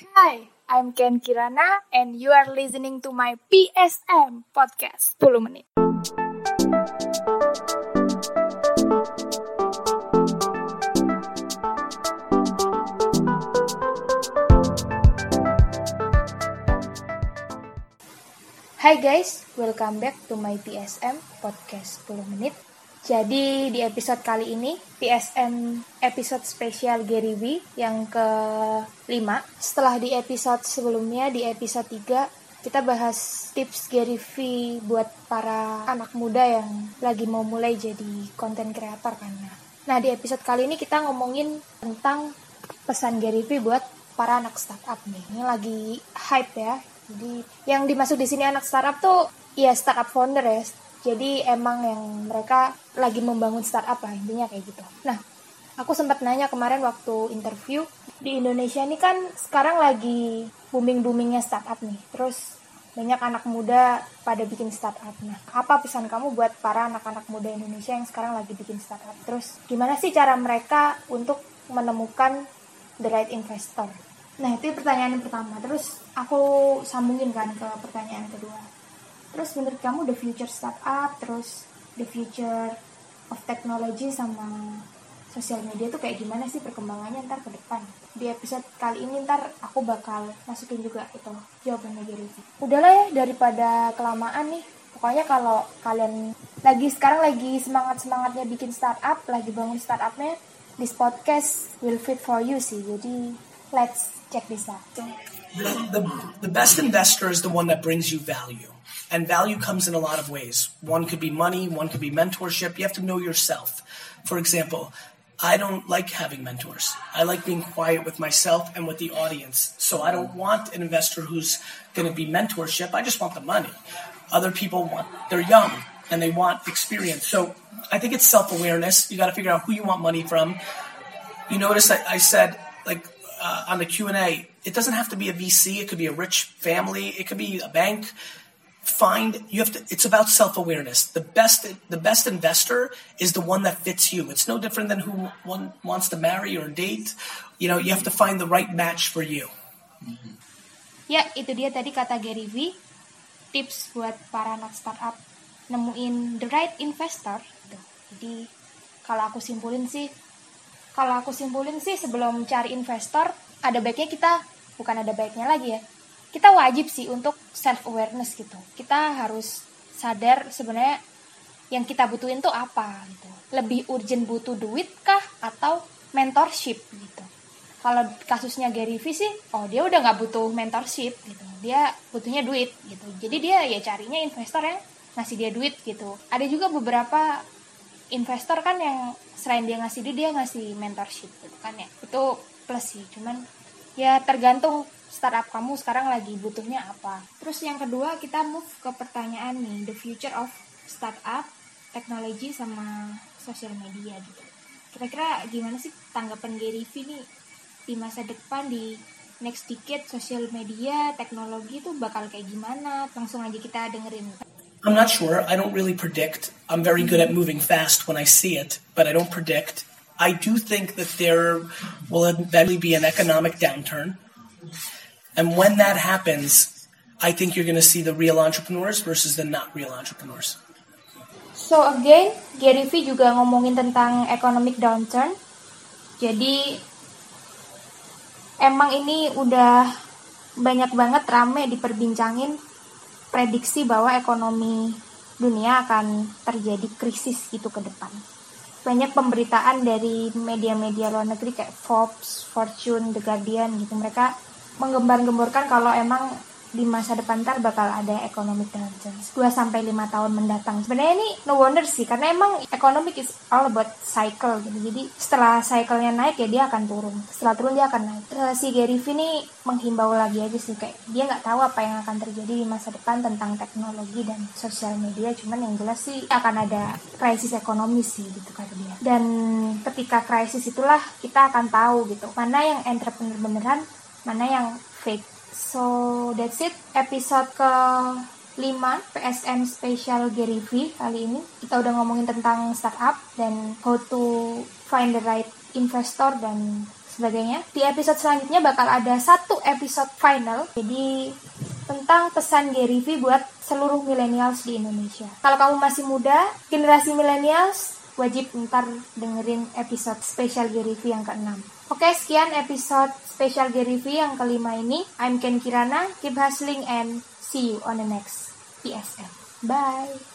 Hi, I'm Ken Kirana and you are listening to my PSM podcast 10 menit. Hai guys, welcome back to my PSM podcast 10 menit. Jadi di episode kali ini PSM episode spesial Gary V yang ke-5. Setelah di episode sebelumnya di episode 3 kita bahas tips Gary V buat para anak muda yang lagi mau mulai jadi konten kreator kan. Nah, di episode kali ini kita ngomongin tentang pesan Gary V buat para anak startup nih. Ini lagi hype ya. Jadi yang dimaksud di sini anak startup tuh ya startup founder ya jadi emang yang mereka lagi membangun startup lah intinya kayak gitu. Nah, aku sempat nanya kemarin waktu interview di Indonesia ini kan sekarang lagi booming-boomingnya startup nih. Terus banyak anak muda pada bikin startup. Nah, apa pesan kamu buat para anak-anak muda Indonesia yang sekarang lagi bikin startup? Terus gimana sih cara mereka untuk menemukan the right investor? Nah, itu pertanyaan yang pertama. Terus aku sambungin kan ke pertanyaan kedua terus menurut kamu the future startup terus the future of technology sama sosial media tuh kayak gimana sih perkembangannya ntar ke depan? Di episode kali ini ntar aku bakal masukin juga itu jawabannya dari udahlah ya daripada kelamaan nih. Pokoknya kalau kalian lagi sekarang lagi semangat semangatnya bikin startup lagi bangun startupnya this podcast will fit for you sih. Jadi let's check this out the, the, the best investor is the one that brings you value And value comes in a lot of ways. One could be money, one could be mentorship. You have to know yourself. For example, I don't like having mentors. I like being quiet with myself and with the audience. So I don't want an investor who's going to be mentorship. I just want the money. Other people want, they're young and they want experience. So I think it's self awareness. You got to figure out who you want money from. You notice that I said, like, uh, on the Q&A, it doesn't have to be a VC. It could be a rich family. It could be a bank. Find you have to it's about self-awareness. The best the best investor is the one that fits you. It's no different than who one wants to marry or date. You know you have to find the right match for you. Ya itu dia tadi kata Gary V tips buat para anak startup nemuin the right investor. Jadi kalau aku simpulin sih kalau aku simpulin sih sebelum cari investor ada baiknya kita bukan ada baiknya lagi ya kita wajib sih untuk self awareness gitu. Kita harus sadar sebenarnya yang kita butuhin tuh apa gitu. Lebih urgent butuh duit kah atau mentorship gitu. Kalau kasusnya Gary Vee sih oh dia udah nggak butuh mentorship gitu. Dia butuhnya duit gitu. Jadi dia ya carinya investor yang ngasih dia duit gitu. Ada juga beberapa investor kan yang selain dia ngasih duit dia ngasih mentorship gitu kan ya itu plus sih cuman ya tergantung startup kamu sekarang lagi butuhnya apa. Terus yang kedua kita move ke pertanyaan nih, the future of startup, teknologi sama sosial media gitu. Kira-kira gimana sih tanggapan Gary Vee nih di masa depan di next decade sosial media, teknologi itu bakal kayak gimana? Langsung aja kita dengerin. I'm not sure. I don't really predict. I'm very good at moving fast when I see it, but I don't predict. I do think that there will eventually be an economic downturn. And when that happens, I think you're going to see the real entrepreneurs versus the not real entrepreneurs. So again, Gary Vee juga ngomongin tentang economic downturn. Jadi emang ini udah banyak banget rame diperbincangin prediksi bahwa ekonomi dunia akan terjadi krisis gitu ke depan. Banyak pemberitaan dari media-media luar negeri kayak Forbes, Fortune, The Guardian gitu. Mereka menggembar-gemborkan kalau emang di masa depan ntar bakal ada economic downturn 2 sampai 5 tahun mendatang. Sebenarnya ini no wonder sih karena emang economic is all about cycle gitu. Jadi setelah cyclenya naik ya dia akan turun. Setelah turun dia akan naik. Terus si Gary Vee ini menghimbau lagi aja sih kayak dia nggak tahu apa yang akan terjadi di masa depan tentang teknologi dan sosial media. Cuman yang jelas sih akan ada krisis ekonomi sih gitu kata dia. Dan ketika krisis itulah kita akan tahu gitu mana yang entrepreneur beneran mana yang fake. So that's it episode ke 5 PSM Special Gary V kali ini. Kita udah ngomongin tentang startup dan how to find the right investor dan sebagainya. Di episode selanjutnya bakal ada satu episode final. Jadi tentang pesan Gary V buat seluruh millennials di Indonesia. Kalau kamu masih muda, generasi millennials wajib ntar dengerin episode spesial Gary V yang ke-6. Oke, sekian episode spesial Gary V yang kelima ini. I'm Ken Kirana, keep hustling and see you on the next PSM. Bye!